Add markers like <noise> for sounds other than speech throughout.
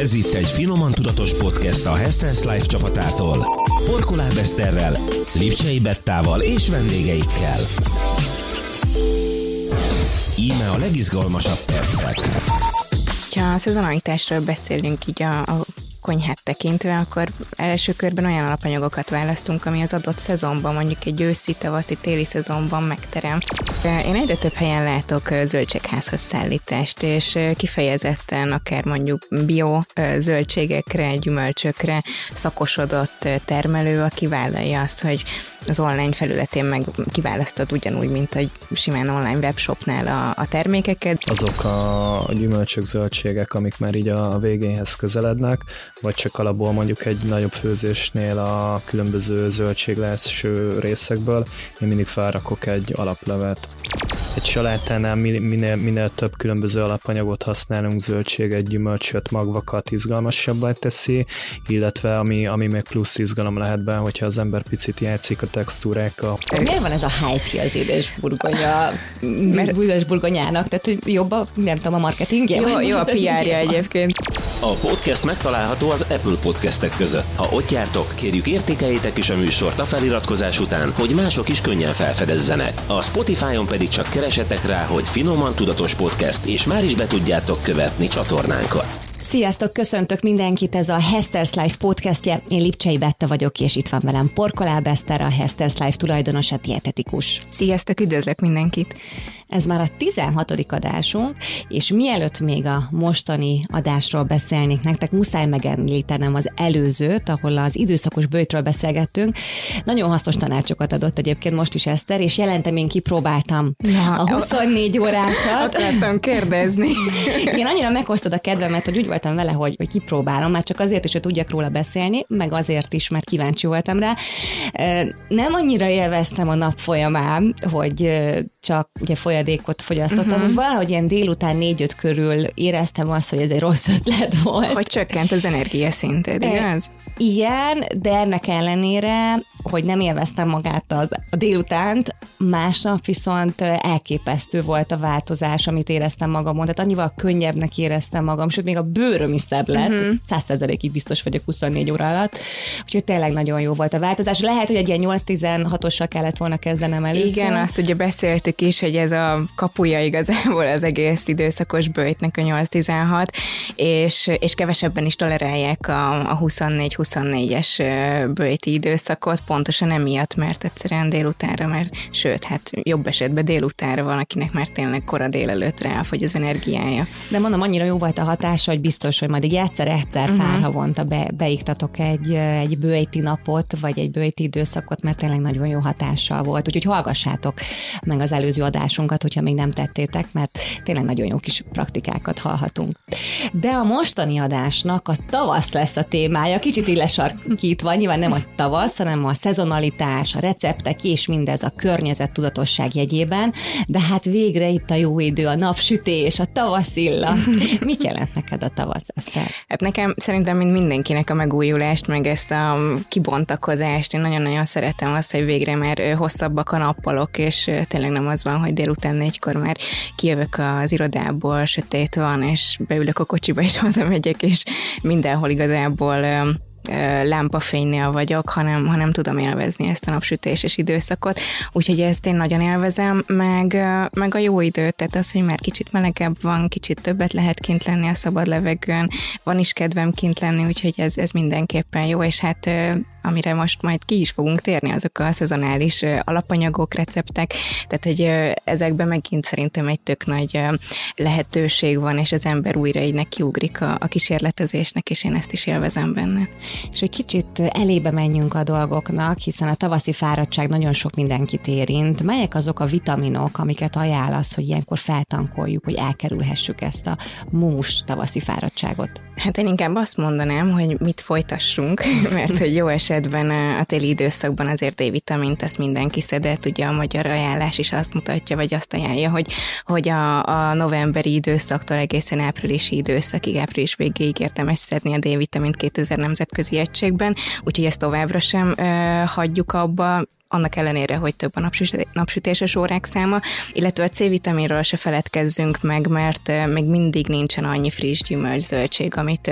Ez itt egy finoman tudatos podcast a Hestens Life csapatától. Porkoláb Eszterrel, Lipcsei Bettával és vendégeikkel. Íme a legizgalmasabb percek. Ha a szezonalitásról beszélünk így a, a konyhát tekintve, akkor első körben olyan alapanyagokat választunk, ami az adott szezonban, mondjuk egy őszi, tavaszi, téli szezonban megterem. Én egyre több helyen látok zöldségházhoz szállítást, és kifejezetten akár mondjuk bio zöldségekre, gyümölcsökre szakosodott termelő, aki vállalja azt, hogy az online felületén meg kiválasztod ugyanúgy, mint egy simán online webshopnál a, a termékeket. Azok a gyümölcsök, zöldségek, amik már így a végéhez közelednek, vagy csak alapból mondjuk egy nagyobb főzésnél a különböző zöldségleső részekből, én mindig felrakok egy alaplevet. Egy salátánál minél, minél több különböző alapanyagot használunk, zöldséget, gyümölcsöt, magvakat izgalmasabbá teszi, illetve ami, ami még plusz izgalom lehet benne, hogyha az ember picit játszik a textúrákkal. Miért van ez a hype az édesburgonya, mert édesburgonyának? Tehát, hogy jobb a, nem tudom, a marketingje? Jó, jó a PR-ja egyébként. A podcast megtalálható az Apple podcastek között. Ha ott jártok, kérjük értékeljétek is a műsort a feliratkozás után, hogy mások is könnyen felfedezzenek. A Spotify-on pedig csak keresetek rá, hogy Finoman Tudatos Podcast, és már is be tudjátok követni csatornánkat. Sziasztok, köszöntök mindenkit, ez a Hester's Life podcastje. Én Lipcsei Betta vagyok, és itt van velem Porkoláb Eszter, a Hester's Life tulajdonosa, dietetikus. Sziasztok, üdvözlök mindenkit! Ez már a 16. adásunk, és mielőtt még a mostani adásról beszélnék nektek, muszáj megemlítenem az előzőt, ahol az időszakos bőjtről beszélgettünk. Nagyon hasznos tanácsokat adott egyébként most is Eszter, és jelentem én kipróbáltam ja, a 24 órásat. <laughs> Akartam kérdezni. <laughs> Én annyira meghoztad a kedvemet, hogy úgy voltam vele, hogy, hogy kipróbálom, már csak azért is, hogy tudjak róla beszélni, meg azért is, mert kíváncsi voltam rá. Nem annyira élveztem a nap folyamán, hogy csak ugye folyadékot fogyasztottam, uh-huh. valahogy ilyen délután négy-öt körül éreztem azt, hogy ez egy rossz ötlet volt. Hogy csökkent az energiaszinted, igaz? Igen, de ennek ellenére, hogy nem élveztem magát az, a délutánt, másnap viszont elképesztő volt a változás, amit éreztem magamon. Tehát annyival könnyebbnek éreztem magam, sőt, még a bőröm is szebb lett. Uh-huh. 100%-ig biztos vagyok 24 óra alatt. Úgyhogy tényleg nagyon jó volt a változás. Lehet, hogy egy ilyen 8-16-ossal kellett volna kezdenem először. Igen, azt ugye beszéltük is, hogy ez a kapuja igazából az egész időszakos bőjtnek a 8-16, és, és kevesebben is tolerálják a, a 24 24-es bőjti időszakot, pontosan emiatt, mert egyszerűen délutánra, mert sőt, hát jobb esetben délutánra van, akinek már tényleg kora délelőttre elfogy az energiája. De mondom, annyira jó volt a hatása, hogy biztos, hogy majd egy egyszer-egyszer uh-huh. pár havonta be, beiktatok egy, egy bőjti napot, vagy egy bőjti időszakot, mert tényleg nagyon jó hatással volt. Úgyhogy hallgassátok meg az előző adásunkat, hogyha még nem tettétek, mert tényleg nagyon jó kis praktikákat hallhatunk. De a mostani adásnak a tavasz lesz a témája, kicsit így lesarkítva, nyilván nem a tavasz, hanem a szezonalitás, a receptek és mindez a környezet tudatosság jegyében, de hát végre itt a jó idő, a napsütés, a tavaszilla. <laughs> Mit jelent neked a tavasz, Eszter? Hát nekem szerintem, mint mindenkinek a megújulást, meg ezt a kibontakozást, én nagyon-nagyon szeretem azt, hogy végre már hosszabbak a nappalok, és tényleg nem az van, hogy délután négykor már kijövök az irodából, sötét van, és beülök a kocsiba, és <laughs> hazamegyek, és mindenhol igazából lámpafénynél vagyok, hanem, hanem tudom élvezni ezt a napsütéses időszakot, úgyhogy ezt én nagyon élvezem, meg, meg a jó időt, tehát az, hogy már kicsit melegebb van, kicsit többet lehet kint lenni a szabad levegőn, van is kedvem kint lenni, úgyhogy ez, ez mindenképpen jó, és hát amire most majd ki is fogunk térni, azok a szezonális alapanyagok, receptek, tehát hogy ezekben megint szerintem egy tök nagy lehetőség van, és az ember újra így nekiugrik a, a kísérletezésnek, és én ezt is élvezem benne. És hogy kicsit elébe menjünk a dolgoknak, hiszen a tavaszi fáradtság nagyon sok mindenkit érint. Melyek azok a vitaminok, amiket ajánlasz, hogy ilyenkor feltankoljuk, hogy elkerülhessük ezt a mumus tavaszi fáradtságot? Hát én inkább azt mondanám, hogy mit folytassunk, <laughs> mert hogy jó esetben a téli időszakban azért D-vitamint ezt mindenki szedett, ugye a magyar ajánlás is azt mutatja, vagy azt ajánlja, hogy, hogy a, a novemberi időszaktól egészen áprilisi időszakig, április végéig érdemes szedni a D-vitamint 2000 nemzetközi egységben, úgyhogy ezt továbbra sem hagyjuk abba, annak ellenére, hogy több a napsütéses órák száma, illetve a C-vitaminról se feledkezzünk meg, mert még mindig nincsen annyi friss gyümölcs, zöldség, amit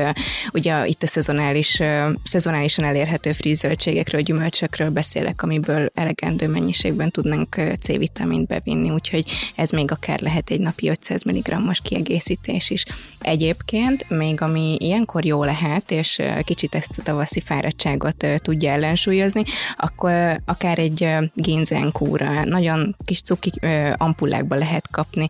ugye itt a szezonális, szezonálisan elérhető friss zöldségekről, gyümölcsökről beszélek, amiből elegendő mennyiségben tudnánk C-vitamint bevinni, úgyhogy ez még akár lehet egy napi 500 mg-os kiegészítés is. Egyébként még ami ilyenkor jó lehet, és kicsit ezt a tavaszi fáradtságot tudja ellensúlyozni, akkor akár egy génzenkúra, nagyon kis cuki ampullákba lehet kapni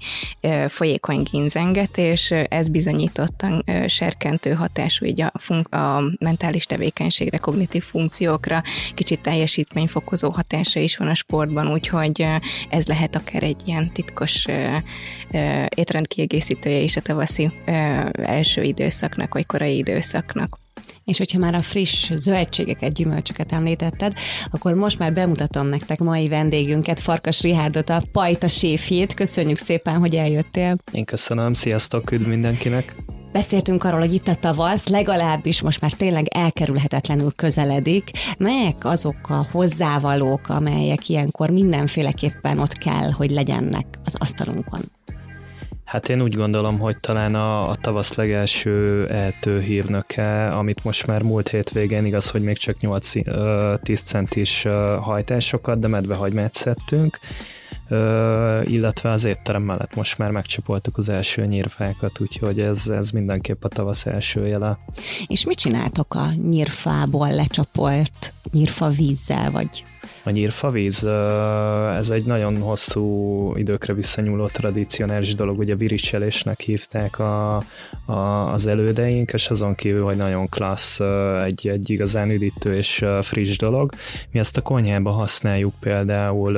folyékony génzenget, és ez bizonyítottan serkentő hatású így a, fun- a mentális tevékenységre, kognitív funkciókra, kicsit teljesítményfokozó hatása is van a sportban, úgyhogy ez lehet akár egy ilyen titkos étrendkiegészítője is a tavaszi első időszaknak, vagy korai időszaknak. És hogyha már a friss zöldségeket, gyümölcsöket említetted, akkor most már bemutatom nektek mai vendégünket, Farkas Rihárdot, a Pajta séfjét. Köszönjük szépen, hogy eljöttél. Én köszönöm, sziasztok, üdv mindenkinek. Beszéltünk arról, hogy itt a tavasz legalábbis most már tényleg elkerülhetetlenül közeledik. Melyek azok a hozzávalók, amelyek ilyenkor mindenféleképpen ott kell, hogy legyenek az asztalunkon? Hát én úgy gondolom, hogy talán a, a tavasz legelső eltő hírnöke, amit most már múlt hétvégén, igaz, hogy még csak 8-10 centis hajtásokat, de medvehagymát szedtünk, illetve az étterem mellett most már megcsapoltuk az első nyírfákat, úgyhogy ez, ez mindenképp a tavasz első jele. És mit csináltok a nyírfából lecsapolt nyírfa vízzel, vagy a nyírfavíz, ez egy nagyon hosszú időkre visszanyúló tradicionális dolog, ugye viricselésnek hívták a, a, az elődeink, és azon kívül, hogy nagyon klassz, egy, egy igazán üdítő és friss dolog. Mi ezt a konyhába használjuk például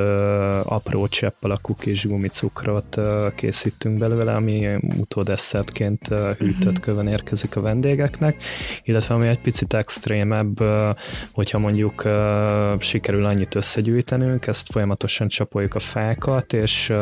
apró csepp alakú kis gumicukrot készítünk belőle, ami utódesszertként hűtött mhm. köven érkezik a vendégeknek, illetve ami egy picit extrémebb, hogyha mondjuk sikerül annyit összegyűjtenünk, ezt folyamatosan csapoljuk a fákat, és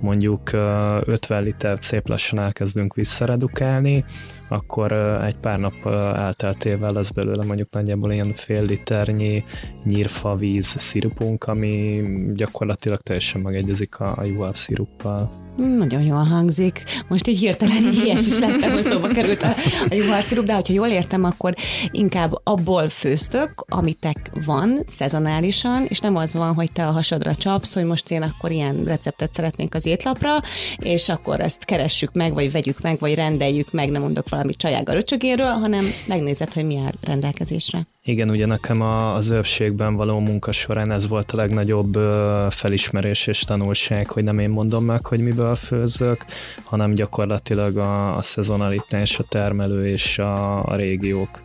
mondjuk 50 liter szép lassan elkezdünk visszaredukálni, akkor egy pár nap elteltével lesz belőle mondjuk nagyjából ilyen fél liternyi nyírfavíz szirupunk, ami gyakorlatilag teljesen megegyezik a, a juhar sziruppal. Nagyon jól hangzik. Most így hirtelen így ilyes is lettem, hogy szóba került a, a juharszirup, de ha jól értem, akkor inkább abból főztök, amitek van szezonálisan, és nem az van, hogy te a hasadra csapsz, hogy most én akkor ilyen receptet szeretnék az étlapra, és akkor ezt keressük meg, vagy vegyük meg, vagy rendeljük meg, nem mondok valami csajága röcsögéről, hanem megnézed, hogy mi áll rendelkezésre. Igen, ugye nekem a, az őrségben való munka során ez volt a legnagyobb felismerés és tanulság, hogy nem én mondom meg, hogy miből főzök, hanem gyakorlatilag a, a szezonalitás, a termelő és a, a régiók.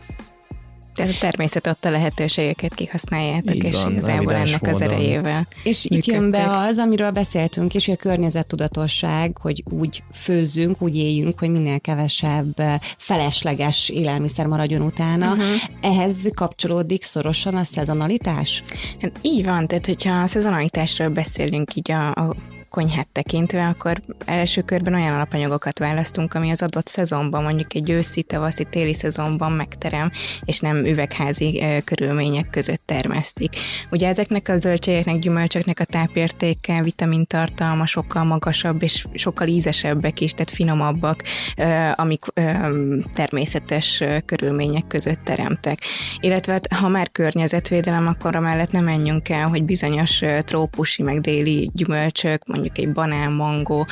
Tehát a természet adta lehetőségeket kihasználjátok, Így és van, igazából ennek módon. az erejével. És itt jön be az, amiről beszéltünk, és a környezettudatosság, hogy úgy főzzünk, úgy éljünk, hogy minél kevesebb felesleges élelmiszer maradjon utána. Uh-huh. Ehhez kapcsolódik szorosan a szezonalitás? Hát így van, tehát hogyha a szezonalitásról beszélünk így a, a konyhát tekintve, akkor első körben olyan alapanyagokat választunk, ami az adott szezonban, mondjuk egy őszi, tavaszi, téli szezonban megterem, és nem üvegházi körülmények között termesztik. Ugye ezeknek a zöldségeknek, gyümölcsöknek a tápértéke, vitamintartalma sokkal magasabb, és sokkal ízesebbek is, tehát finomabbak, amik természetes körülmények között teremtek. Illetve hát, ha már környezetvédelem, akkor amellett nem menjünk el, hogy bizonyos trópusi, meg déli gyümölcsök, mondjuk egy banán, mangó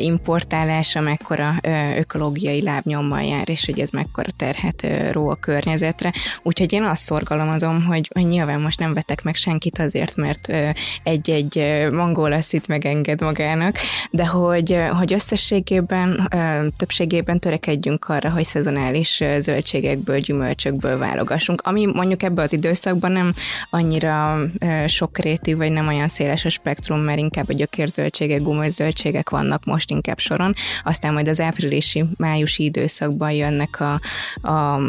importálása mekkora ökológiai lábnyommal jár, és hogy ez mekkora terhet ró a környezetre. Úgyhogy én azt szorgalmazom, hogy, hogy nyilván most nem vetek meg senkit azért, mert egy-egy mangó lesz itt megenged magának, de hogy, hogy összességében, többségében törekedjünk arra, hogy szezonális zöldségekből, gyümölcsökből válogassunk, ami mondjuk ebben az időszakban nem annyira sokrétű, vagy nem olyan széles a spektrum, mert inkább a gyökér zöldségek, gumos zöldségek vannak most inkább soron, aztán majd az áprilisi, májusi időszakban jönnek a, a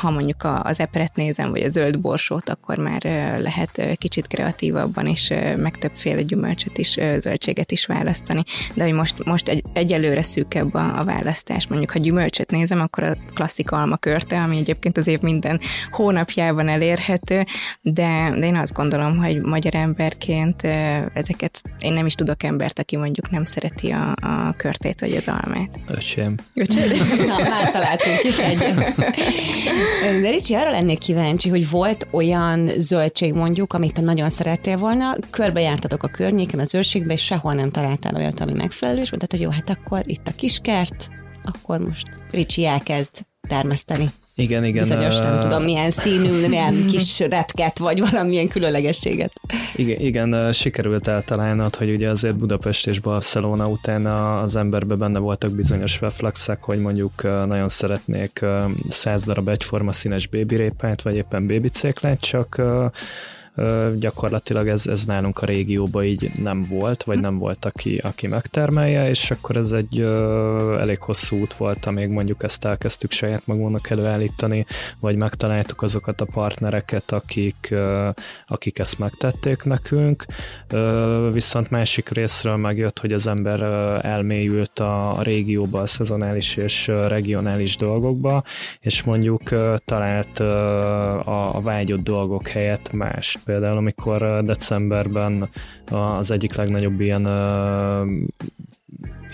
ha mondjuk az epret nézem, vagy a zöld borsót, akkor már lehet kicsit kreatívabban is, meg többféle gyümölcsöt is, zöldséget is választani. De hogy most, most egy, egyelőre szűkebb a, a választás. Mondjuk, ha gyümölcsöt nézem, akkor a klasszik alma körte, ami egyébként az év minden hónapjában elérhető, de, de én azt gondolom, hogy magyar emberként ezeket én nem is tudok embert, aki mondjuk nem szereti a, a körtét vagy az almát. Öcsém. Öcsém. Na, már találtunk is egyet. <laughs> De Ricsi, arra lennék kíváncsi, hogy volt olyan zöldség mondjuk, amit te nagyon szerettél volna, körbejártatok a környéken, az őrségbe, és sehol nem találtál olyat, ami megfelelő, és mondtad, hogy jó, hát akkor itt a kiskert, akkor most Ricsi elkezd termeszteni. Igen, igen. Bizonyos, nem tudom, milyen színű, milyen kis retket, vagy valamilyen különlegességet. Igen, igen, sikerült eltalálnod, hogy ugye azért Budapest és Barcelona után az emberbe benne voltak bizonyos reflexek, hogy mondjuk nagyon szeretnék száz darab egyforma színes bébirépát, vagy éppen bébicéklát, csak gyakorlatilag ez, ez nálunk a régióban így nem volt, vagy nem volt, aki, aki megtermelje, és akkor ez egy elég hosszú út volt, amíg mondjuk ezt elkezdtük saját magunknak előállítani, vagy megtaláltuk azokat a partnereket, akik, akik ezt megtették nekünk, viszont másik részről megjött, hogy az ember elmélyült a, a régióba, a szezonális és regionális dolgokba, és mondjuk talált a, a vágyott dolgok helyett más például, amikor decemberben az egyik legnagyobb ilyen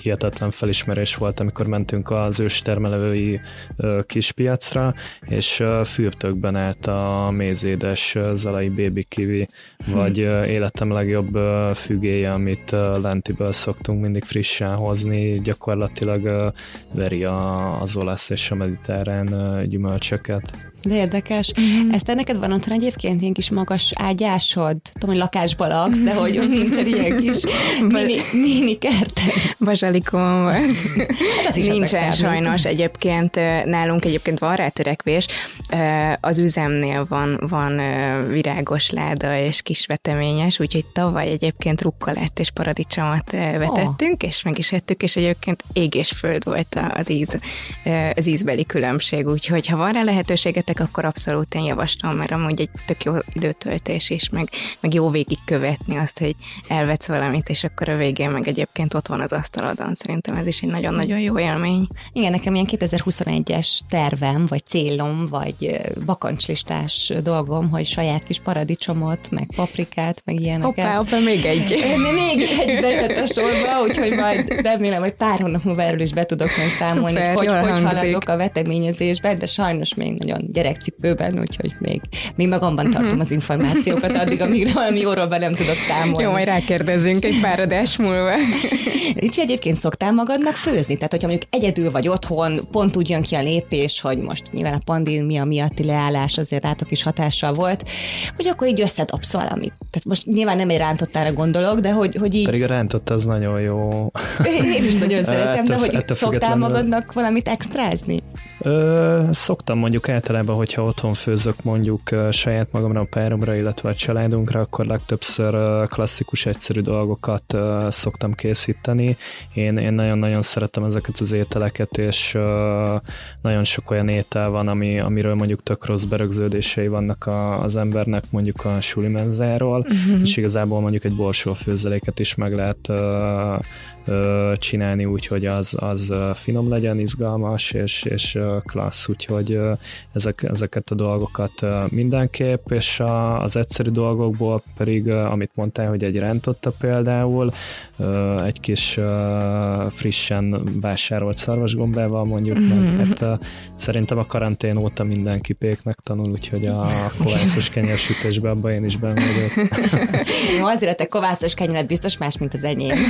hihetetlen felismerés volt, amikor mentünk az őstermelői kispiacra, és fürtökben állt a mézédes zalai baby kiwi, vagy életem legjobb fügéje, amit lentiből szoktunk mindig frissen hozni, gyakorlatilag veri az olasz és a mediterrán gyümölcsöket. De érdekes. Mm-hmm. Ezt neked van otthon egyébként ilyen kis magas ágyásod? Tudom, hogy lakásban laksz, de hogy ott nincsen ilyen kis <laughs> mini, mini kerted. Bazsalikom van. Hát az <laughs> is Nincsen sajnos. Egyébként nálunk egyébként van rá törekvés. Az üzemnél van, van virágos láda és kis veteményes, úgyhogy tavaly egyébként rukkolát és paradicsomot vetettünk, oh. és meg is ettük, és egyébként ég és föld volt az íz, az ízbeli különbség, úgyhogy ha van rá lehetőségetek, akkor abszolút én javaslom, mert amúgy egy tök jó időtöltés is, meg, meg jó végig követni azt, hogy elvetsz valamit, és akkor a végén meg egyébként ott van az asztalodon. Szerintem ez is egy nagyon-nagyon jó élmény. Igen, nekem ilyen 2021-es tervem, vagy célom, vagy bakancslistás dolgom, hogy saját kis paradicsomot, meg paprikát, meg ilyeneket. Hoppá, hoppá, még egy. <laughs> még egy bejött a sorba, úgyhogy majd remélem, hogy pár hónap múlva erről is be tudok majd számolni, Szuper, hogy hogy, haladok a veteményezésben, de sajnos még nagyon gyere gyerekcipőben, úgyhogy még, még magamban tartom az információkat addig, amíg valami jóról nem tudok számolni. Jó, majd rákérdezünk egy pár adás múlva. <laughs> Ricsi, egyébként szoktál magadnak főzni? Tehát, hogyha mondjuk egyedül vagy otthon, pont úgy jön ki a lépés, hogy most nyilván a pandémia miatti leállás azért rátok is hatással volt, hogy akkor így összedobsz valamit. Tehát most nyilván nem egy rántottára gondolok, de hogy, hogy így... Pedig a rántott az nagyon jó. <laughs> Én is nagyon <laughs> szeretem, de hogy szoktál magadnak valamit extrázni? Ö, szoktam mondjuk általában hogyha otthon főzök mondjuk saját magamra, a páromra, illetve a családunkra, akkor legtöbbször klasszikus, egyszerű dolgokat szoktam készíteni. Én, én nagyon-nagyon szeretem ezeket az ételeket, és nagyon sok olyan étel van, ami, amiről mondjuk tök rossz berögződései vannak a, az embernek, mondjuk a sulimenzáról, uh-huh. és igazából mondjuk egy borsó főzeléket is meg lehet csinálni úgy, hogy az, az finom legyen, izgalmas és, és klassz, úgyhogy ezek, ezeket a dolgokat mindenképp, és az egyszerű dolgokból pedig, amit mondtál, hogy egy rántotta például, egy kis frissen vásárolt szarvasgombával mondjuk, mm-hmm. meg mhm. hát szerintem a karantén óta mindenki péknek tanul, úgyhogy a kovászos kenyérsütésben abban én is benne vagyok. <laughs> Jó, azért a te kovászos kenyeret biztos más, mint az enyém. <laughs>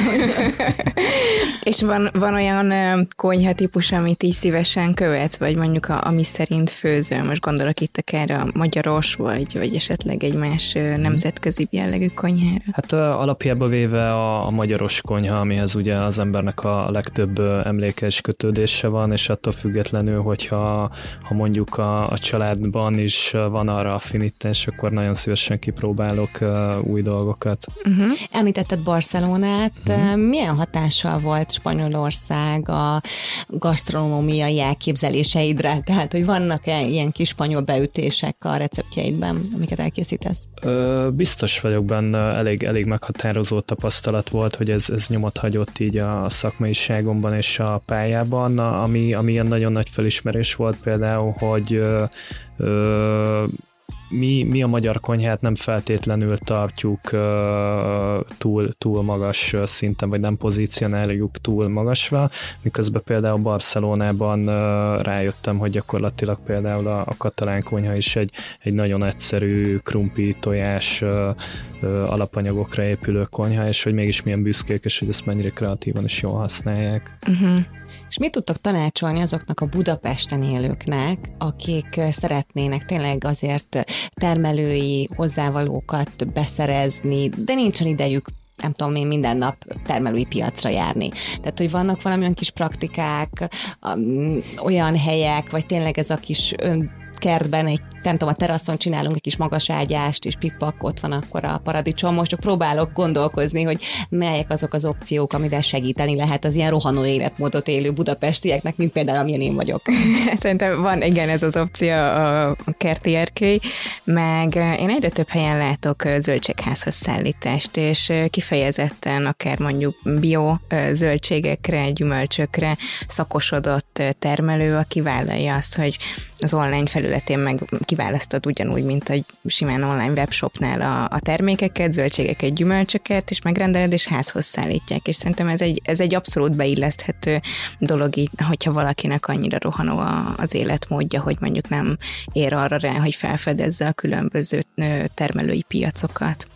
És van, van olyan konyha típus, amit így szívesen követsz, vagy mondjuk a, ami szerint főzöl, most gondolok itt akár a magyaros, vagy, vagy esetleg egy más nemzetközi jellegű konyhára? Hát alapjában véve a, a magyaros konyha, amihez ugye az embernek a legtöbb emlékes kötődése van, és attól függetlenül, hogyha ha mondjuk a, a családban is van arra affinitás, akkor nagyon szívesen kipróbálok új dolgokat. Uh-huh. Említetted Barcelonát, uh-huh. milyen hatással volt Spanyolország a gasztronómiai elképzeléseidre? Tehát, hogy vannak-e ilyen kis spanyol beütések a receptjeidben, amiket elkészítesz? Ö, biztos vagyok benne, elég, elég meghatározó tapasztalat volt, hogy ez, ez nyomot hagyott így a szakmaiságomban és a pályában, ami, ami ilyen nagyon nagy felismerés volt például, hogy ö, ö, mi, mi a magyar konyhát nem feltétlenül tartjuk uh, túl, túl magas szinten, vagy nem pozícionáljuk túl magasra, miközben például Barcelonában uh, rájöttem, hogy gyakorlatilag például a, a katalán konyha is egy, egy nagyon egyszerű krumpi, tojás uh, alapanyagokra épülő konyha, és hogy mégis milyen büszkék, és hogy ezt mennyire kreatívan is jól használják. Uh-huh. És mit tudtok tanácsolni azoknak a Budapesten élőknek, akik szeretnének tényleg azért termelői hozzávalókat beszerezni, de nincsen idejük nem tudom én minden nap termelői piacra járni. Tehát, hogy vannak valamilyen kis praktikák, olyan helyek, vagy tényleg ez a kis kertben egy nem tudom, a teraszon csinálunk egy kis magas ágyást, és pipak, ott van akkor a paradicsom. Most csak próbálok gondolkozni, hogy melyek azok az opciók, amivel segíteni lehet az ilyen rohanó életmódot élő budapestieknek, mint például amilyen én vagyok. <laughs> Szerintem van, igen, ez az opció a kerti erkély, meg én egyre több helyen látok zöldségházhoz szállítást, és kifejezetten akár mondjuk bio zöldségekre, gyümölcsökre szakosodott termelő, aki vállalja azt, hogy az online felületén meg kiválasztod ugyanúgy, mint egy simán online webshopnál a, a termékeket, zöldségeket, gyümölcsöket, és megrendeled, és házhoz szállítják. És szerintem ez egy, ez egy abszolút beilleszthető dolog, így, hogyha valakinek annyira rohanó a, az életmódja, hogy mondjuk nem ér arra rá, hogy felfedezze a különböző termelői piacokat.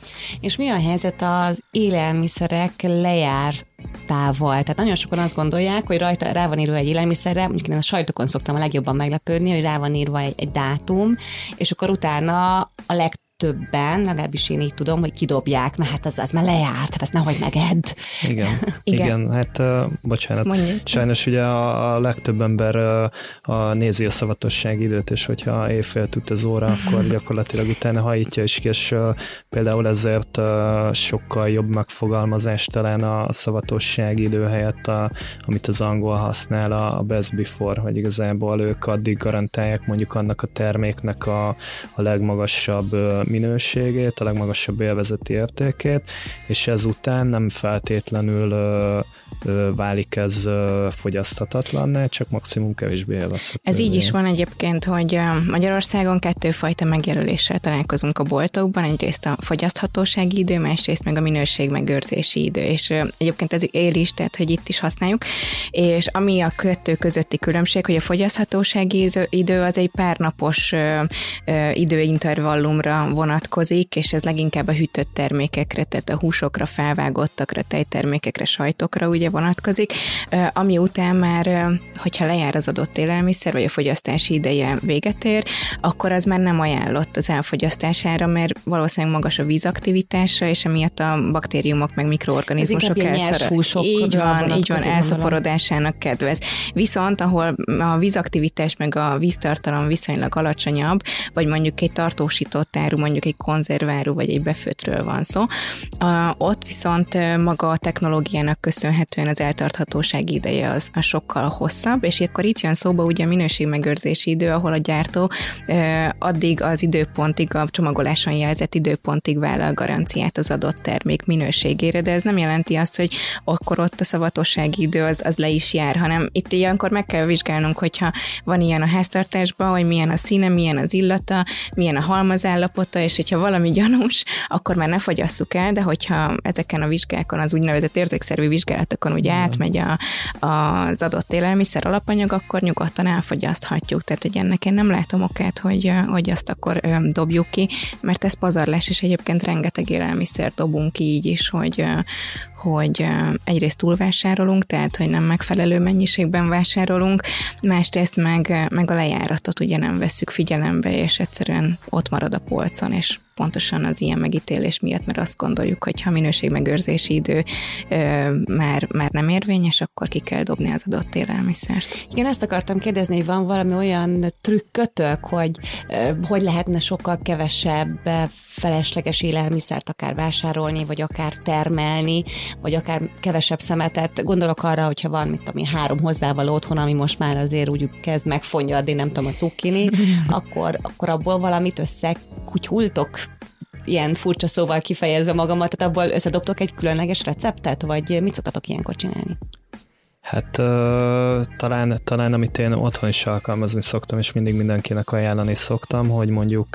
És mi a helyzet az élelmiszerek lejárt tával. Tehát nagyon sokan azt gondolják, hogy rajta rá van írva egy élelmiszerre, mondjuk én a sajtokon szoktam a legjobban meglepődni, hogy rá van írva egy, egy dátum, és akkor utána a leg többen, legalábbis én így tudom, hogy kidobják, mert hát az, az már lejárt, hát ezt nehogy megedd. Igen, <laughs> igen. igen hát uh, bocsánat. Mondjuk. Sajnos ugye a, a legtöbb ember uh, a, nézi a szavatossági időt, és hogyha éjfél tud az óra, akkor gyakorlatilag utána hajítja is ki, és uh, például ezért uh, sokkal jobb megfogalmazás talán a szavatossági idő helyett, a, amit az angol használ, a best before, hogy igazából ők addig garantálják mondjuk annak a terméknek a, a legmagasabb minőségét, a legmagasabb élvezeti értékét, és ezután nem feltétlenül válik ez fogyaszthatatlanná, csak maximum kevésbé élvezhető. Ez így is van egyébként, hogy Magyarországon kettőfajta megjelöléssel találkozunk a boltokban, egyrészt a fogyaszthatósági idő, másrészt meg a minőség megőrzési idő, és egyébként ez él is, tehát hogy itt is használjuk, és ami a kettő közötti különbség, hogy a fogyaszthatósági idő az egy pár napos időintervallumra vonatkozik, és ez leginkább a hűtött termékekre, tehát a húsokra, felvágottakra, tejtermékekre, sajtokra ugye vonatkozik, ami után már, hogyha lejár az adott élelmiszer, vagy a fogyasztási ideje véget ér, akkor az már nem ajánlott az elfogyasztására, mert valószínűleg magas a vízaktivitása, és emiatt a baktériumok meg mikroorganizmusok elszor... Így van, így van, elszaporodásának kedvez. Viszont, ahol a vízaktivitás meg a víztartalom viszonylag alacsonyabb, vagy mondjuk egy tartósított áru, mondjuk egy konzerváru, vagy egy befőtről van szó, ott viszont maga a technológiának köszönhetően az eltarthatóság ideje az, a sokkal hosszabb, és akkor itt jön szóba ugye a minőségmegőrzési idő, ahol a gyártó addig az időpontig, a csomagoláson jelzett időpontig vállal garanciát az adott termék minőségére, de ez nem jelenti azt, hogy akkor ott a szavatossági idő az, az le is jár, hanem itt ilyenkor meg kell vizsgálnunk, hogyha van ilyen a háztartásban, hogy milyen a színe, milyen az illata, milyen a halmazállapota, és hogyha valami gyanús, akkor már ne fogyasszuk el, de hogyha ezeken a vizsgákon, az úgynevezett érzékszerű vizsgálatokon ugye átmegy a, az adott élelmiszer alapanyag, akkor nyugodtan elfogyaszthatjuk. Tehát, hogy ennek én nem látom okát, hogy, hogy azt akkor dobjuk ki, mert ez pazarlás, és egyébként rengeteg élelmiszer dobunk így is, hogy, hogy egyrészt túlvásárolunk, tehát hogy nem megfelelő mennyiségben vásárolunk, másrészt meg, meg a lejáratot ugye nem vesszük figyelembe, és egyszerűen ott marad a polcon, és pontosan az ilyen megítélés miatt, mert azt gondoljuk, hogy ha minőségmegőrzési idő ö, már, már nem érvényes, akkor ki kell dobni az adott élelmiszert. Igen, ezt akartam kérdezni, hogy van valami olyan trükkötök, hogy ö, hogy lehetne sokkal kevesebb felesleges élelmiszert akár vásárolni, vagy akár termelni, vagy akár kevesebb szemetet. Gondolok arra, hogyha van, mit tudom három hozzávaló otthon, ami most már azért úgy kezd megfonnyadni, nem tudom, a cukkini, <laughs> akkor, akkor abból valamit összekutyultok ilyen furcsa szóval kifejezve magamat, tehát abból összedobtok egy különleges receptet, vagy mit szoktatok ilyenkor csinálni? Hát talán, talán amit én otthon is alkalmazni szoktam, és mindig mindenkinek ajánlani szoktam, hogy mondjuk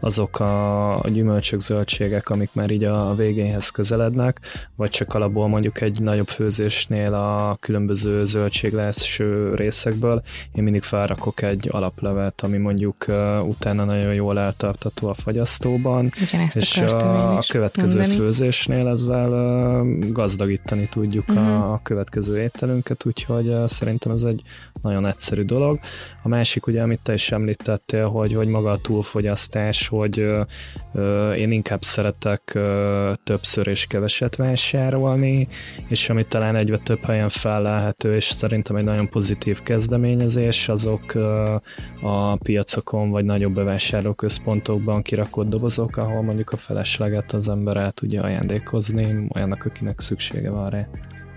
azok a, gyümölcsök, zöldségek, amik már így a, végéhez közelednek, vagy csak alapból mondjuk egy nagyobb főzésnél a különböző zöldségleső részekből, én mindig felrakok egy alaplevet, ami mondjuk utána nagyon jól eltartató a fagyasztóban, Ugyanezt és a, a következő mondani. főzésnél ezzel gazdagítani tudjuk uh-huh. a, Mhm. a következő ételünket, úgyhogy uh, szerintem ez egy nagyon egyszerű dolog. A másik ugye, amit te is említettél, hogy, hogy maga a túlfogyasztás, hogy uh, uh, én inkább szeretek uh, többször és keveset vásárolni, és ami talán egyre több helyen fellelhető, és szerintem egy nagyon pozitív kezdeményezés, azok uh, a piacokon vagy nagyobb bevásárlóközpontokban kirakott dobozok, ahol mondjuk a felesleget az ember el tudja ajándékozni olyannak, akinek szüksége van rá.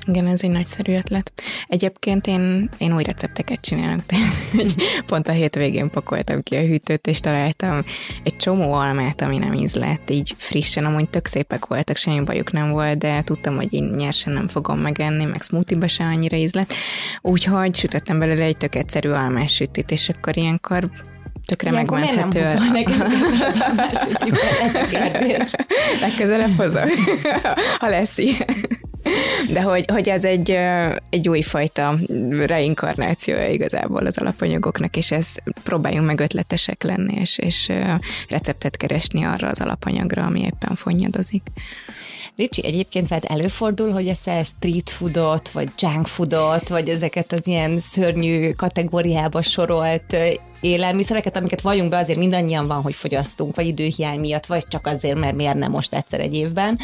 Igen, ez egy nagyszerű ötlet. Egyébként én, én új recepteket csinálok, <laughs> tehát pont a hétvégén pakoltam ki a hűtőt, és találtam egy csomó almát, ami nem ízlett, így frissen, amúgy tök szépek voltak, semmi bajuk nem volt, de tudtam, hogy én nyersen nem fogom megenni, meg smoothie-ba se annyira ízlett, úgyhogy sütöttem belőle egy tök egyszerű almás sütit, és akkor ilyenkor tökre Ilyenkor miért nem megmenthető. nekünk <laughs> az almásütit? Ez a kérdés. Legközelebb hozom, <laughs> ha lesz ilyen. De hogy, hogy ez egy, egy újfajta reinkarnációja igazából az alapanyagoknak, és ez próbáljunk meg ötletesek lenni, és, és receptet keresni arra az alapanyagra, ami éppen fonnyadozik. Ricsi, egyébként veled előfordul, hogy eszel street foodot, vagy junk foodot, vagy ezeket az ilyen szörnyű kategóriába sorolt élelmiszereket, amiket vagyunk be, azért mindannyian van, hogy fogyasztunk, vagy időhiány miatt, vagy csak azért, mert miért nem most egyszer egy évben.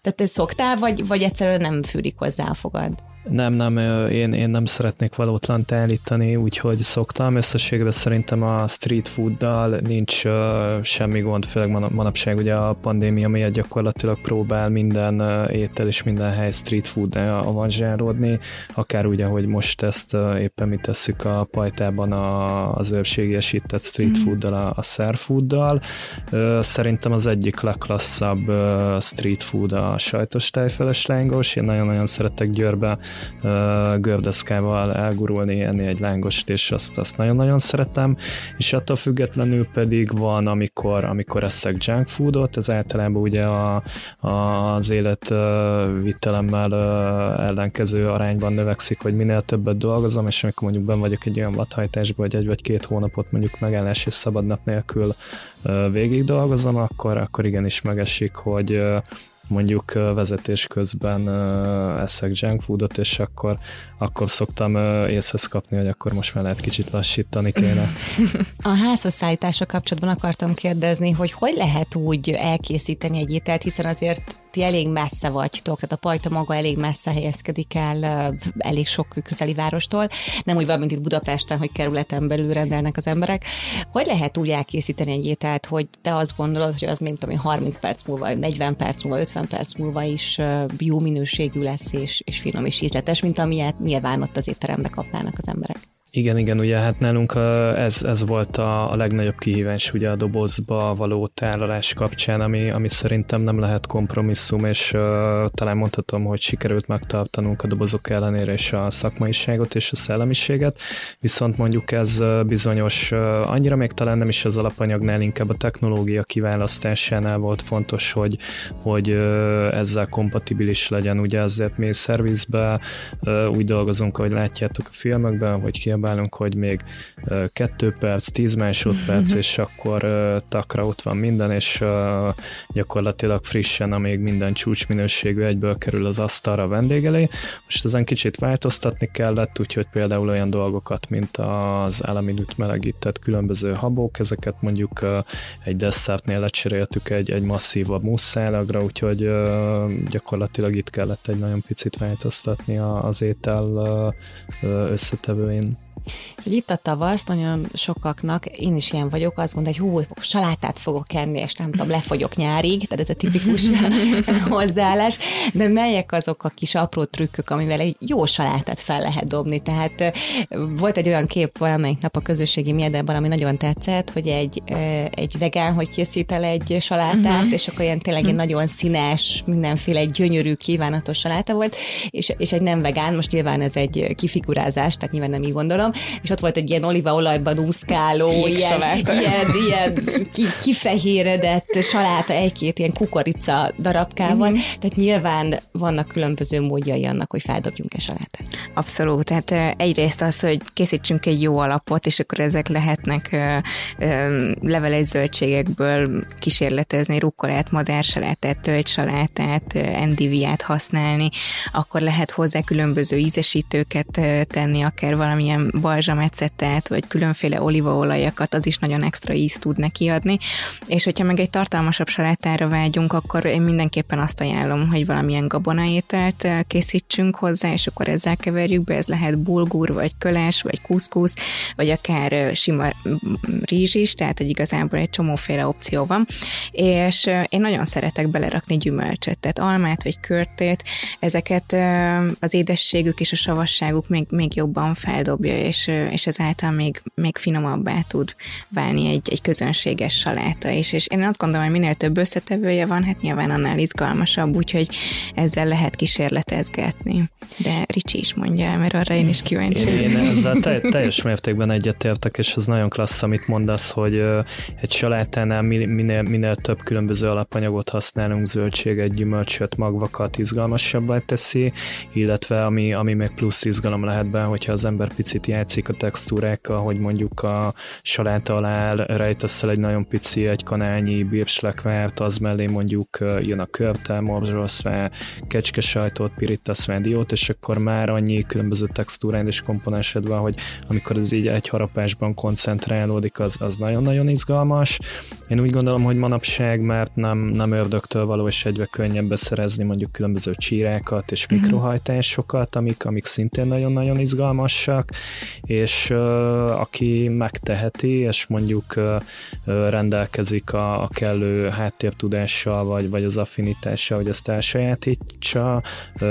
Tehát te szoktál, vagy, vagy egyszerűen nem fűrik hozzá a fogad? Nem, nem, én, én nem szeretnék valótlant állítani, úgyhogy szoktam. Összességében szerintem a street fooddal nincs ö, semmi gond, főleg man- manapság ugye a pandémia miatt gyakorlatilag próbál minden ö, étel és minden hely street food avanzsárodni, akár ugye, hogy most ezt ö, éppen mi tesszük a pajtában a, az őrségiesített street fooddal, a, a szer fooddal. Ö, Szerintem az egyik legklasszabb ö, street food a sajtos tejfeles lángos. Én nagyon-nagyon szeretek Győrbe gördeszkával elgurulni, enni egy lángost, és azt, azt nagyon-nagyon szeretem, és attól függetlenül pedig van, amikor, amikor eszek junk foodot, ez általában ugye a, a, az élet ö, ellenkező arányban növekszik, hogy minél többet dolgozom, és amikor mondjuk ben vagyok egy olyan vadhajtásban, hogy egy vagy két hónapot mondjuk megállás és szabadnap nélkül ö, végig dolgozom, akkor, akkor igenis megesik, hogy mondjuk vezetés közben eszek junk foodot, és akkor, akkor szoktam észhez kapni, hogy akkor most már lehet kicsit lassítani kéne. <laughs> A házhozszállítása kapcsolatban akartam kérdezni, hogy hogy lehet úgy elkészíteni egy ételt, hiszen azért ti elég messze vagytok, tehát a pajta maga elég messze helyezkedik el elég sok közeli várostól, nem úgy van, mint itt Budapesten, hogy kerületen belül rendelnek az emberek. Hogy lehet úgy elkészíteni egy ételt, hogy te azt gondolod, hogy az még tudom, én, 30 perc múlva, 40 perc múlva, 50 perc múlva is jó minőségű lesz, és, és finom és ízletes, mint amilyet nyilván ott az étterembe kapnának az emberek. Igen, igen, ugye hát nálunk ez, ez volt a, a legnagyobb kihívás ugye a dobozba való tálalás kapcsán, ami, ami szerintem nem lehet kompromisszum, és uh, talán mondhatom, hogy sikerült megtartanunk a dobozok ellenére is a szakmaiságot és a szellemiséget, viszont mondjuk ez bizonyos, uh, annyira még talán nem is az alapanyagnál, inkább a technológia kiválasztásánál volt fontos, hogy, hogy uh, ezzel kompatibilis legyen, ugye ezért mi szervizbe uh, úgy dolgozunk, ahogy látjátok a filmekben, hogy ki megpróbálunk, hogy még kettő perc, tíz másodperc, és akkor takra ott van minden, és gyakorlatilag frissen, amíg minden csúcsminőségű egyből kerül az asztalra vendég elé. Most ezen kicsit változtatni kellett, úgyhogy például olyan dolgokat, mint az eleminűt melegített különböző habok, ezeket mondjuk egy desszertnél lecseréltük egy, egy masszívabb musszálagra, úgyhogy gyakorlatilag itt kellett egy nagyon picit változtatni az étel összetevőin. Hogy itt a tavasz nagyon sokaknak, én is ilyen vagyok, azt mondja, hogy hú, salátát fogok enni, és nem tudom, lefogyok nyárig, tehát ez a tipikus <laughs> hozzáállás, de melyek azok a kis apró trükkök, amivel egy jó salátát fel lehet dobni, tehát volt egy olyan kép valamelyik nap a közösségi médiában, ami nagyon tetszett, hogy egy, egy vegán, hogy készít el egy salátát, uh-huh. és akkor ilyen tényleg egy nagyon színes, mindenféle gyönyörű, kívánatos saláta volt, és, és egy nem vegán, most nyilván ez egy kifigurázás, tehát nyilván nem így gondolom, és ott volt egy ilyen olívaolajban úszkáló, ilyen, ilyen, ilyen ki, kifehéredett saláta, egy-két ilyen kukorica darabkával, mm-hmm. tehát nyilván vannak különböző módjai annak, hogy feldobjunk-e salátát. Abszolút, tehát egyrészt az, hogy készítsünk egy jó alapot, és akkor ezek lehetnek leveles zöldségekből kísérletezni, rukkolát, madársalátát, tölgysalátát, endiviát használni, akkor lehet hozzá különböző ízesítőket tenni, akár valamilyen balzsamecetet, vagy különféle olívaolajakat, az is nagyon extra ízt tud neki adni. És hogyha meg egy tartalmasabb salátára vágyunk, akkor én mindenképpen azt ajánlom, hogy valamilyen gabonaételt eh, készítsünk hozzá, és akkor ezzel keverjük be, ez lehet bulgur, vagy köles, vagy kuszkusz, vagy akár eh, sima rizs is, tehát hogy igazából egy csomóféle opció van. És eh, én nagyon szeretek belerakni gyümölcsöt, tehát almát, vagy körtét, ezeket az édességük és a savasságuk még, még jobban feldobja, és, és ezáltal még, még finomabbá tud válni egy, egy közönséges saláta is. És én azt gondolom, hogy minél több összetevője van, hát nyilván annál izgalmasabb, úgyhogy ezzel lehet kísérletezgetni. De Ricsi is mondja mert arra én is kíváncsi Én, én ezzel te, <laughs> teljes mértékben egyetértek, és ez nagyon klassz, amit mondasz, hogy egy salátánál minél, minél több különböző alapanyagot használunk, zöldséget, gyümölcsöt, magvakat izgalmasabbá teszi, illetve ami, ami még plusz izgalom lehet benne, hogyha az ember picit játszik a textúrákkal, hogy mondjuk a saláta alá rejtesz el egy nagyon pici, egy kanálnyi bírslekvárt, az mellé mondjuk jön a körte, morzsolsz rá kecskesajtot, pirítasz rá diót, és akkor már annyi különböző textúrán és komponensed van, hogy amikor ez így egy harapásban koncentrálódik, az, az nagyon-nagyon izgalmas. Én úgy gondolom, hogy manapság, mert nem, nem ördögtől való, és egyre könnyebb beszerezni mondjuk különböző csírákat és mhm. mikrohajtásokat, amik, amik szintén nagyon-nagyon izgalmasak, és aki megteheti, és mondjuk rendelkezik a, a kellő háttértudással, vagy, vagy az affinitással, hogy ezt elsajátítsa.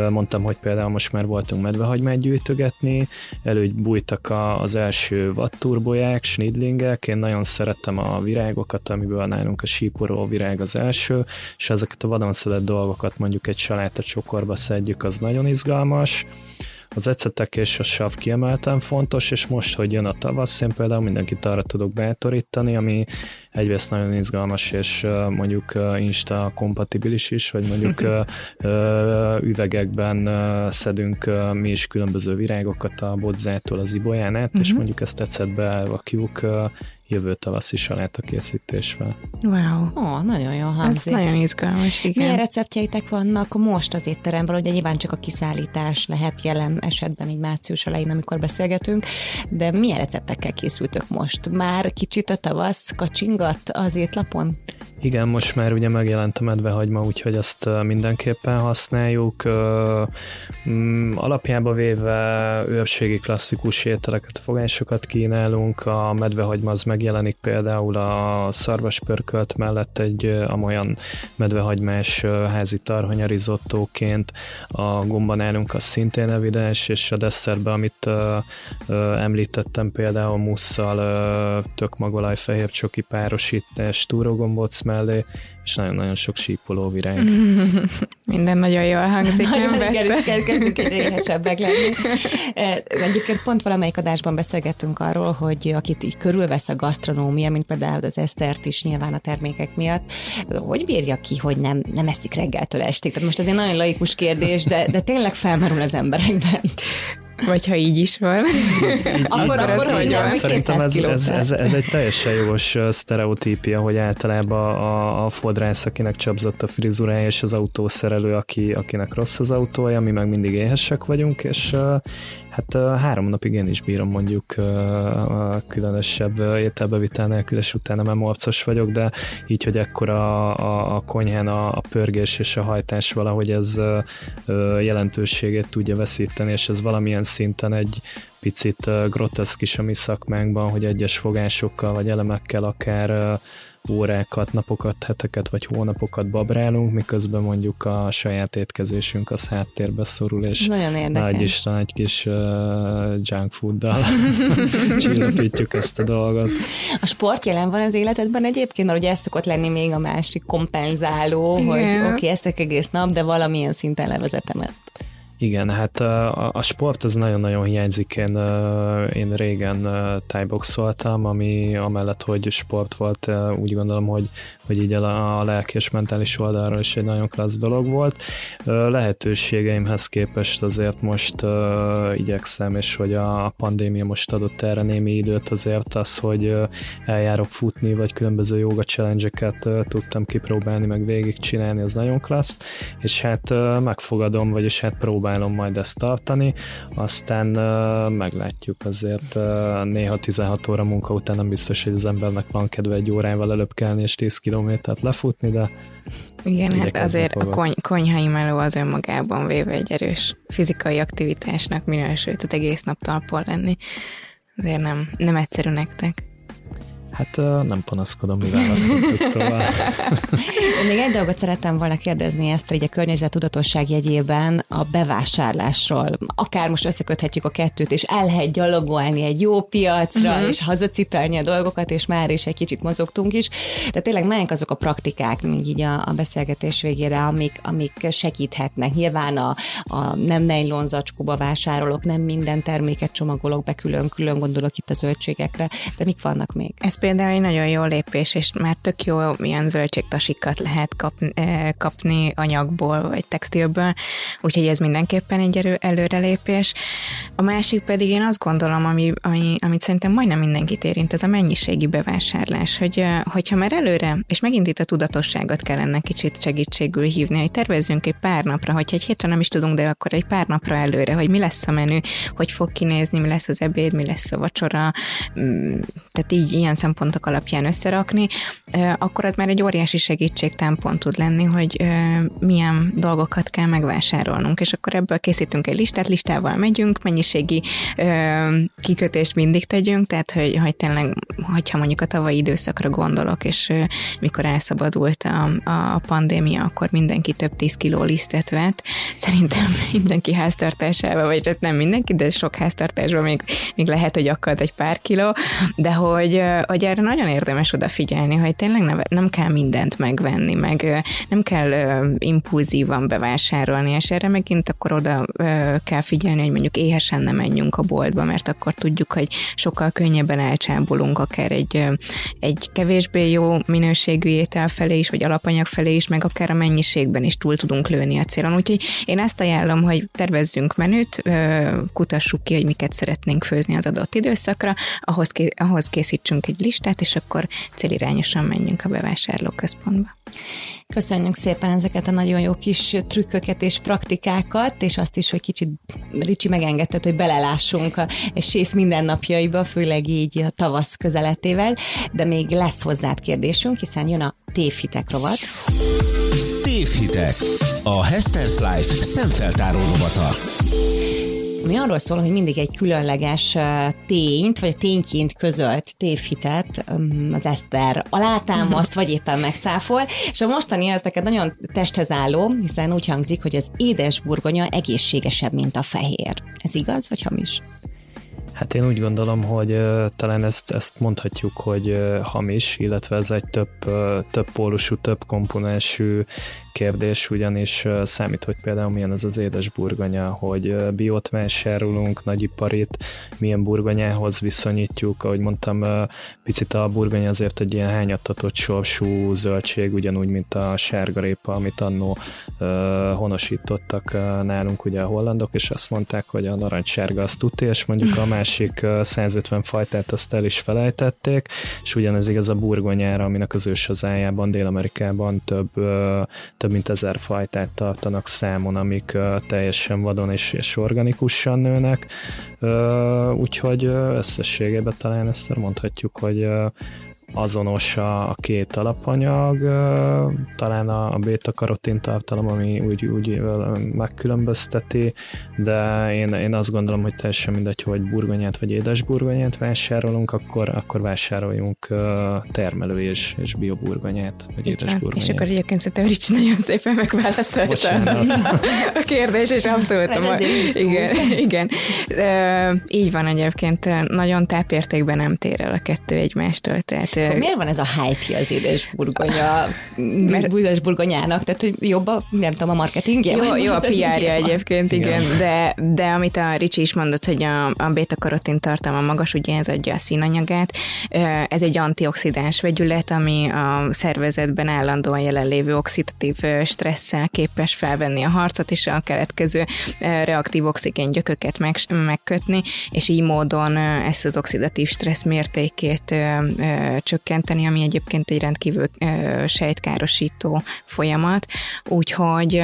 Mondtam, hogy például most már voltunk medvehagymát gyűjtögetni, előbújtak a, az első vatturbolyák, snidlingek, én nagyon szerettem a virágokat, amiből nálunk a síporó virág az első, és ezeket a vadon szedett dolgokat mondjuk egy saláta csokorba szedjük, az nagyon izgalmas. Az ecetek és a sav kiemelten fontos, és most, hogy jön a tavasz, én például mindenkit arra tudok bátorítani, ami egyrészt nagyon izgalmas, és mondjuk Insta kompatibilis is, hogy mondjuk <laughs> üvegekben szedünk mi is különböző virágokat a bodzától az ibolyán át, és mhm. mondjuk ezt ecetbe elvakjuk jövő tavaszi saláta készítésvel. Wow. Ó, oh, nagyon jó hangzik. Ez nagyon izgalmas, igen. Milyen receptjeitek vannak most az étteremben? Ugye nyilván csak a kiszállítás lehet jelen esetben így március elején, amikor beszélgetünk, de milyen receptekkel készültök most? Már kicsit a tavasz kacsingat az étlapon? Igen, most már ugye megjelent a medvehagyma, úgyhogy ezt mindenképpen használjuk. Mm, alapjába véve őrségi klasszikus ételeket, fogásokat kínálunk, a medvehagyma az megjelenik például a szarvaspörkölt mellett egy amolyan medvehagymás házi tarhonyarizottóként, a gombanálunk az szintén evidens, és a desszerbe, amit említettem például musszal, tök magolaj, fehér csoki párosítás, túrógombóc mellé, és nagyon-nagyon sok sípoló virág. <laughs> Minden nagyon jól hangzik, nagyon igen, kezdünk egy éhesebbek lenni. E, egyébként pont valamelyik adásban beszélgettünk arról, hogy akit így körülvesz a gasztronómia, mint például az Esztert is nyilván a termékek miatt, hogy bírja ki, hogy nem, nem eszik reggeltől estig? Tehát most ez egy nagyon laikus kérdés, de, de tényleg felmerül az emberekben. Vagy ha így is van. akkor, akkor hogy van? Szerintem ez, ez, ez, ez, egy teljesen jogos sztereotípia, hogy általában a, a fodrász, akinek csapzott a frizurája, és az autószerelő, aki, akinek rossz az autója, mi meg mindig éhesek vagyunk, és Hát három napig én is bírom mondjuk a különösebb ételbevitel nélkül, és utána már morcos vagyok, de így, hogy ekkor a, a, a konyhán a, a pörgés és a hajtás valahogy ez jelentőségét tudja veszíteni, és ez valamilyen szinten egy picit groteszk is a mi szakmánkban, hogy egyes fogásokkal vagy elemekkel akár órákat, napokat, heteket vagy hónapokat babrálunk, miközben mondjuk a saját étkezésünk az háttérbe szorul, és Nagyon érdekes. nagy is egy kis uh, junk fooddal <laughs> csillapítjuk ezt a dolgot. A sport jelen van az életedben egyébként, mert ugye ez szokott lenni még a másik kompenzáló, Igen. hogy oké, okay, ezt egész nap, de valamilyen szinten levezetem ezt. Igen, hát a, a sport az nagyon-nagyon hiányzik. Én, én régen tájboxoltam, ami amellett, hogy sport volt, úgy gondolom, hogy, hogy így a, a lelki és mentális oldalról is egy nagyon klassz dolog volt. Lehetőségeimhez képest azért most igyekszem, és hogy a pandémia most adott erre némi időt, azért az, hogy eljárok futni, vagy különböző joga challenge tudtam kipróbálni, meg végigcsinálni, az nagyon klassz, és hát megfogadom, vagyis hát próbálom próbálom majd ezt tartani, aztán uh, meglátjuk azért uh, néha 16 óra munka után nem biztos, hogy az embernek van kedve egy órával előbb kelni és 10 kilométert lefutni, de igen, hát azért fogok. a kony- konyhai meló az önmagában véve egy erős fizikai aktivitásnak minősül, tehát egész nap talpon lenni. Azért nem, nem egyszerű nektek. Hát nem panaszkodom, mi választottuk, szóval. Még egy dolgot szerettem volna kérdezni ezt, hogy a környezet tudatosság jegyében a bevásárlásról. Akár most összeköthetjük a kettőt, és el lehet gyalogolni egy jó piacra, uh-huh. és hazacipelni a dolgokat, és már is egy kicsit mozogtunk is. De tényleg melyek azok a praktikák, még így a, a beszélgetés végére, amik, amik segíthetnek. Nyilván a, a nem nylon zacskóba vásárolok, nem minden terméket csomagolok be külön-külön, gondolok itt a zöldségekre, de mik vannak még? Ez például egy nagyon jó lépés, és már tök jó ilyen zöldségtasikat lehet kapni, kapni anyagból vagy textilből, úgyhogy ez mindenképpen egy erő, előrelépés. A másik pedig én azt gondolom, ami, ami, amit szerintem majdnem mindenkit érint, ez a mennyiségi bevásárlás, hogy, hogyha már előre, és megint itt a tudatosságot kellene kicsit segítségül hívni, hogy tervezzünk egy pár napra, hogyha egy hétre nem is tudunk, de akkor egy pár napra előre, hogy mi lesz a menü, hogy fog kinézni, mi lesz az ebéd, mi lesz a vacsora, mm, tehát így ilyen szempontok alapján összerakni, akkor az már egy óriási segítségtámpont tud lenni, hogy milyen dolgokat kell megvásárolnunk, és akkor ebből készítünk egy listát, listával megyünk, mennyiségi kikötést mindig tegyünk, tehát hogy, hogy tényleg, hogyha mondjuk a tavalyi időszakra gondolok, és mikor elszabadult a, a pandémia, akkor mindenki több tíz kiló lisztet vett. Szerintem mindenki háztartásában, vagy hát nem mindenki, de sok háztartásban még, még lehet, hogy akad egy pár kiló, de hogy, hogy erre nagyon érdemes odafigyelni, hogy tényleg nem, nem kell mindent megvenni, meg nem kell impulzívan bevásárolni, és erre megint akkor oda kell figyelni, hogy mondjuk éhesen nem menjünk a boltba, mert akkor tudjuk, hogy sokkal könnyebben elcsábolunk akár egy, egy kevésbé jó minőségű étel felé is, vagy alapanyag felé is, meg akár a mennyiségben is túl tudunk lőni a célon. Úgyhogy én ezt ajánlom, hogy tervezzünk menüt, kutassuk ki, hogy miket szeretnénk főzni az adott időszakra, ahhoz, ahhoz készítsünk egy listát, és akkor célirányosan menjünk a bevásárlóközpontba. Köszönjük szépen ezeket a nagyon jó kis trükköket és praktikákat, és azt is, hogy kicsit Ricsi megengedted, hogy belelássunk a séf mindennapjaiba, főleg így a tavasz közeletével, de még lesz hozzád kérdésünk, hiszen jön a tévhitek rovat. Tévhitek. A Hester's Life szemfeltáró rovata ami arról szól, hogy mindig egy különleges tényt, vagy tényként közölt tévhitet az Eszter alátámaszt, vagy éppen megcáfol, és a mostani az neked nagyon testhez álló, hiszen úgy hangzik, hogy az édes burgonya egészségesebb, mint a fehér. Ez igaz, vagy hamis? Hát én úgy gondolom, hogy talán ezt, ezt mondhatjuk, hogy hamis, illetve ez egy több, uh, több pólusú, több komponensű kérdés, ugyanis számít, hogy például milyen az az édes burgonya, hogy biót vásárolunk, nagyiparit, milyen burgonyához viszonyítjuk, ahogy mondtam, picit a burgonya azért egy ilyen hányattatott sorsú zöldség, ugyanúgy, mint a sárgarépa, amit annó honosítottak nálunk ugye a hollandok, és azt mondták, hogy a narancssárga az tuti, és mondjuk a másik 150 fajtát azt el is felejtették, és ugyanez igaz a burgonyára, aminek az őshazájában, Dél-Amerikában több, több mint ezer fajtát tartanak számon, amik teljesen vadon és, és organikusan nőnek, úgyhogy összességében talán ezt mondhatjuk, hogy azonos a, a két alapanyag, talán a, a beta-karotin tartalom, ami úgy, úgy megkülönbözteti, de én, én azt gondolom, hogy teljesen mindegy, hogy burgonyát vagy édes burgonyát vásárolunk, akkor, akkor vásároljunk termelő és, és bioburgonyát, vagy Így édes burgonyát. És akkor egyébként szerintem Ricsi nagyon szépen megválaszolta <laughs> a kérdés, és abszolút a igen, <laughs> igen. Így van egyébként, nagyon tápértékben nem tér el a kettő egymástól, tehát miért van ez a hype az édesburgonya, mert édesburgonyának? Tehát, hogy jobb a, nem tudom, a marketingje? Jó, jó a PR-ja egyébként, igen, igen. De, de amit a Ricsi is mondott, hogy a, a beta-karotin tartalma magas, ugye ez adja a színanyagát. Ez egy antioxidáns vegyület, ami a szervezetben állandóan jelenlévő oxidatív stresszel képes felvenni a harcot, és a keletkező reaktív oxigén gyököket meg, megkötni, és így módon ezt az oxidatív stressz mértékét csökkenteni, ami egyébként egy rendkívül sejtkárosító folyamat. Úgyhogy,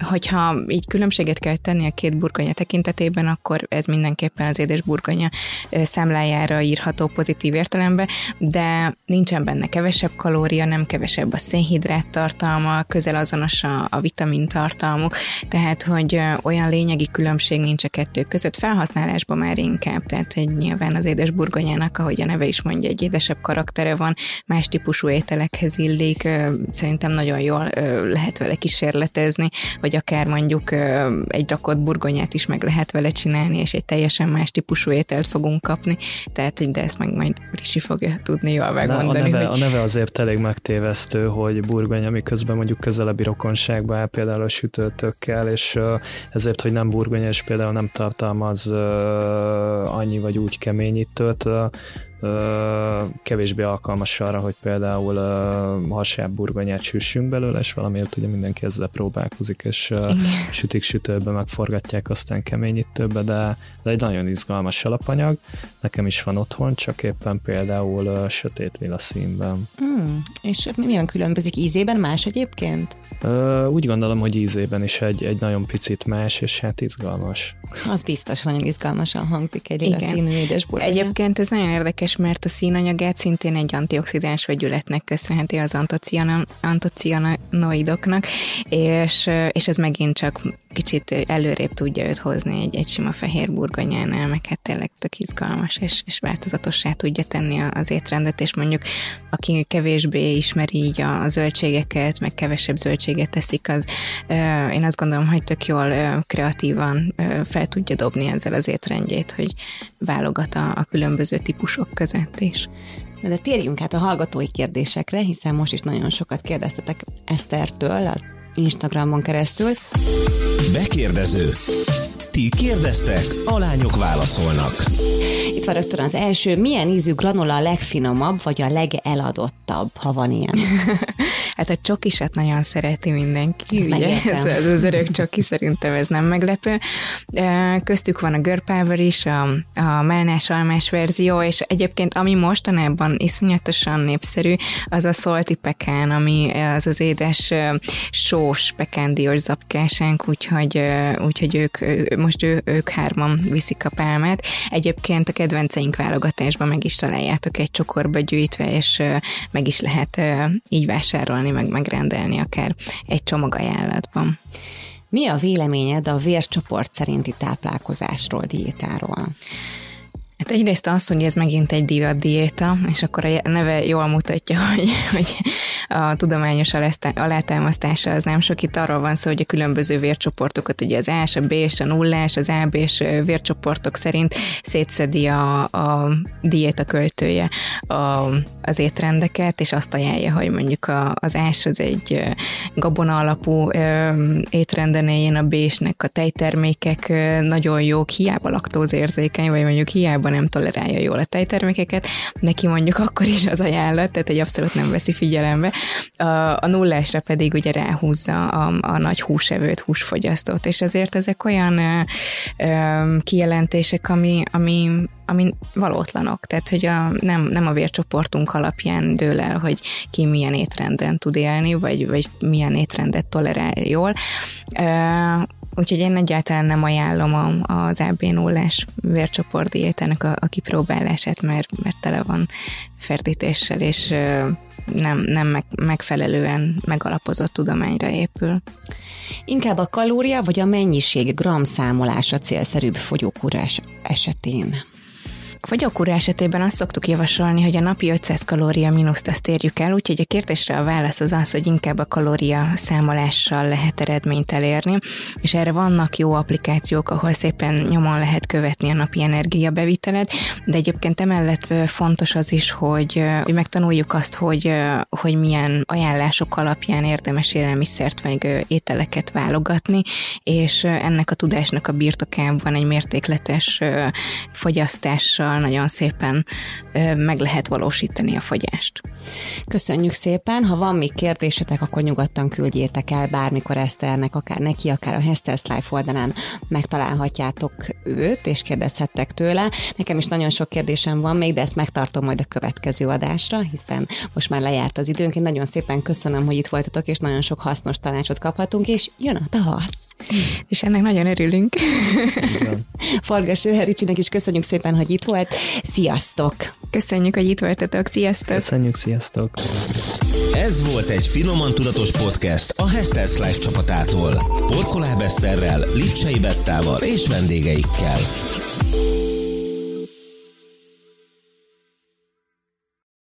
hogyha így különbséget kell tenni a két burgonya tekintetében, akkor ez mindenképpen az édes burgonya számlájára írható pozitív értelemben, de nincsen benne kevesebb kalória, nem kevesebb a szénhidrát tartalma, közel azonos a, a vitamin tartalmuk, tehát, hogy olyan lényegi különbség nincs a kettő között, felhasználásban már inkább, tehát hogy nyilván az édes burgonyának, ahogy a neve is mondja, egy édesebb karaktere van, más típusú ételekhez illik, szerintem nagyon jól lehet vele kísérletezni, vagy akár mondjuk egy rakott burgonyát is meg lehet vele csinálni, és egy teljesen más típusú ételt fogunk kapni, tehát de ezt meg majd Ricsi fogja tudni jól megmondani. A neve, hogy... a neve azért elég megtévesztő, hogy burgonya, miközben mondjuk közelebbi rokonságban áll például a sütőtökkel, és ezért, hogy nem burgonya, és például nem tartalmaz annyi vagy úgy keményítőt, kevésbé alkalmas arra, hogy például hasább burgonyát süssünk belőle, és valamiért ugye mindenki ezzel próbálkozik, és Igen. sütik sütőbe, megforgatják, aztán keményítőbe, de, de egy nagyon izgalmas alapanyag. Nekem is van otthon, csak éppen például sötét lila színben. Mm, és milyen különbözik ízében más egyébként? Úgy gondolom, hogy ízében is egy, egy nagyon picit más, és hát izgalmas. Az biztos, nagyon izgalmasan hangzik egy lila színű édes Egyébként ez nagyon érdekes, mert a színanyagát szintén egy antioxidáns vegyületnek köszönheti az antocianoidoknak, és, és ez megint csak kicsit előrébb tudja őt hozni egy, egy sima fehér burgonyánál, meg hát tényleg tök izgalmas, és, és változatossá tudja tenni az étrendet, és mondjuk aki kevésbé ismeri így a, a zöldségeket, meg kevesebb zöldséget teszik, az én azt gondolom, hogy tök jól kreatívan fel tudja dobni ezzel az étrendjét, hogy válogat a, a különböző típusok között is. De térjünk át a hallgatói kérdésekre, hiszen most is nagyon sokat kérdeztetek Esztertől, az Instagramon keresztül. Bekérdező. Ti kérdeztek, a lányok válaszolnak. Itt van rögtön az első. Milyen ízű granola a legfinomabb, vagy a legeladottabb, ha van ilyen? <laughs> hát a csokisat nagyon szereti mindenki, ez ugye? Ez, ez az örök csoki, szerintem ez nem meglepő. Köztük van a görpáver is, a, a málnás almás verzió, és egyébként ami mostanában iszonyatosan népszerű, az a szolti pekán, ami az az édes sós pekándiós zapkásánk, úgyhogy, úgyhogy ők, most ő, ők hárman viszik a pálmát. Egyébként a kedvenceink válogatásban meg is találjátok egy csokorba gyűjtve, és meg is lehet így vásárolni, meg megrendelni akár egy csomagajánlatban. Mi a véleményed a vércsoport szerinti táplálkozásról, diétáról? Hát egyrészt az, hogy ez megint egy divat diéta, és akkor a neve jól mutatja, <laughs> hogy, hogy a tudományos alátámasztása az nem sok. Itt arról van szó, hogy a különböző vércsoportokat, ugye az A, a B és a nullás, az AB és vércsoportok szerint szétszedi a, a diéta költője a, az étrendeket, és azt ajánlja, hogy mondjuk a, az ás az egy gabona alapú étrenden éljen, a B-snek a tejtermékek nagyon jók, hiába laktózérzékeny, vagy mondjuk hiába nem tolerálja jól a tejtermékeket, neki mondjuk akkor is az ajánlat, tehát egy abszolút nem veszi figyelembe. A, a nullásra pedig ugye ráhúzza a, a nagy húsevőt, húsfogyasztót, és ezért ezek olyan ö, ö, kijelentések, ami, ami ami valótlanok, tehát hogy a, nem, nem a vércsoportunk alapján dől el, hogy ki milyen étrenden tud élni, vagy, vagy milyen étrendet tolerál jól. Úgyhogy én egyáltalán nem ajánlom az AB 0 vércsoport diétának a, a kipróbálását, mert, mert tele van ferdítéssel, és nem, nem meg, megfelelően megalapozott tudományra épül. Inkább a kalória vagy a mennyiség gram számolása célszerűbb fogyókúrás esetén? Fogyókúra esetében azt szoktuk javasolni, hogy a napi 500 kalória mínuszt azt érjük el, úgyhogy a kérdésre a válasz az az, hogy inkább a kalória számolással lehet eredményt elérni, és erre vannak jó applikációk, ahol szépen nyomon lehet követni a napi energiabevitelet, de egyébként emellett fontos az is, hogy, hogy megtanuljuk azt, hogy, hogy milyen ajánlások alapján érdemes élelmiszert meg ételeket válogatni, és ennek a tudásnak a birtokában egy mértékletes fogyasztással tudással nagyon szépen meg lehet valósítani a fogyást. Köszönjük szépen, ha van még kérdésetek, akkor nyugodtan küldjétek el bármikor Eszternek, akár neki, akár a Hester's Life oldalán megtalálhatjátok őt, és kérdezhettek tőle. Nekem is nagyon sok kérdésem van még, de ezt megtartom majd a következő adásra, hiszen most már lejárt az időnk. Én nagyon szépen köszönöm, hogy itt voltatok, és nagyon sok hasznos tanácsot kaphatunk, és jön a tavasz. És ennek nagyon örülünk. <laughs> Fargas Ricsinek is köszönjük szépen, hogy itt volt. Sziasztok! Köszönjük, hogy itt voltatok. Sziasztok! Köszönjük, sziasztok! Ez volt egy finoman tudatos podcast a Hesters Life csapatától. Orkoláb Eszterrel, Lipcsei Bettával és vendégeikkel.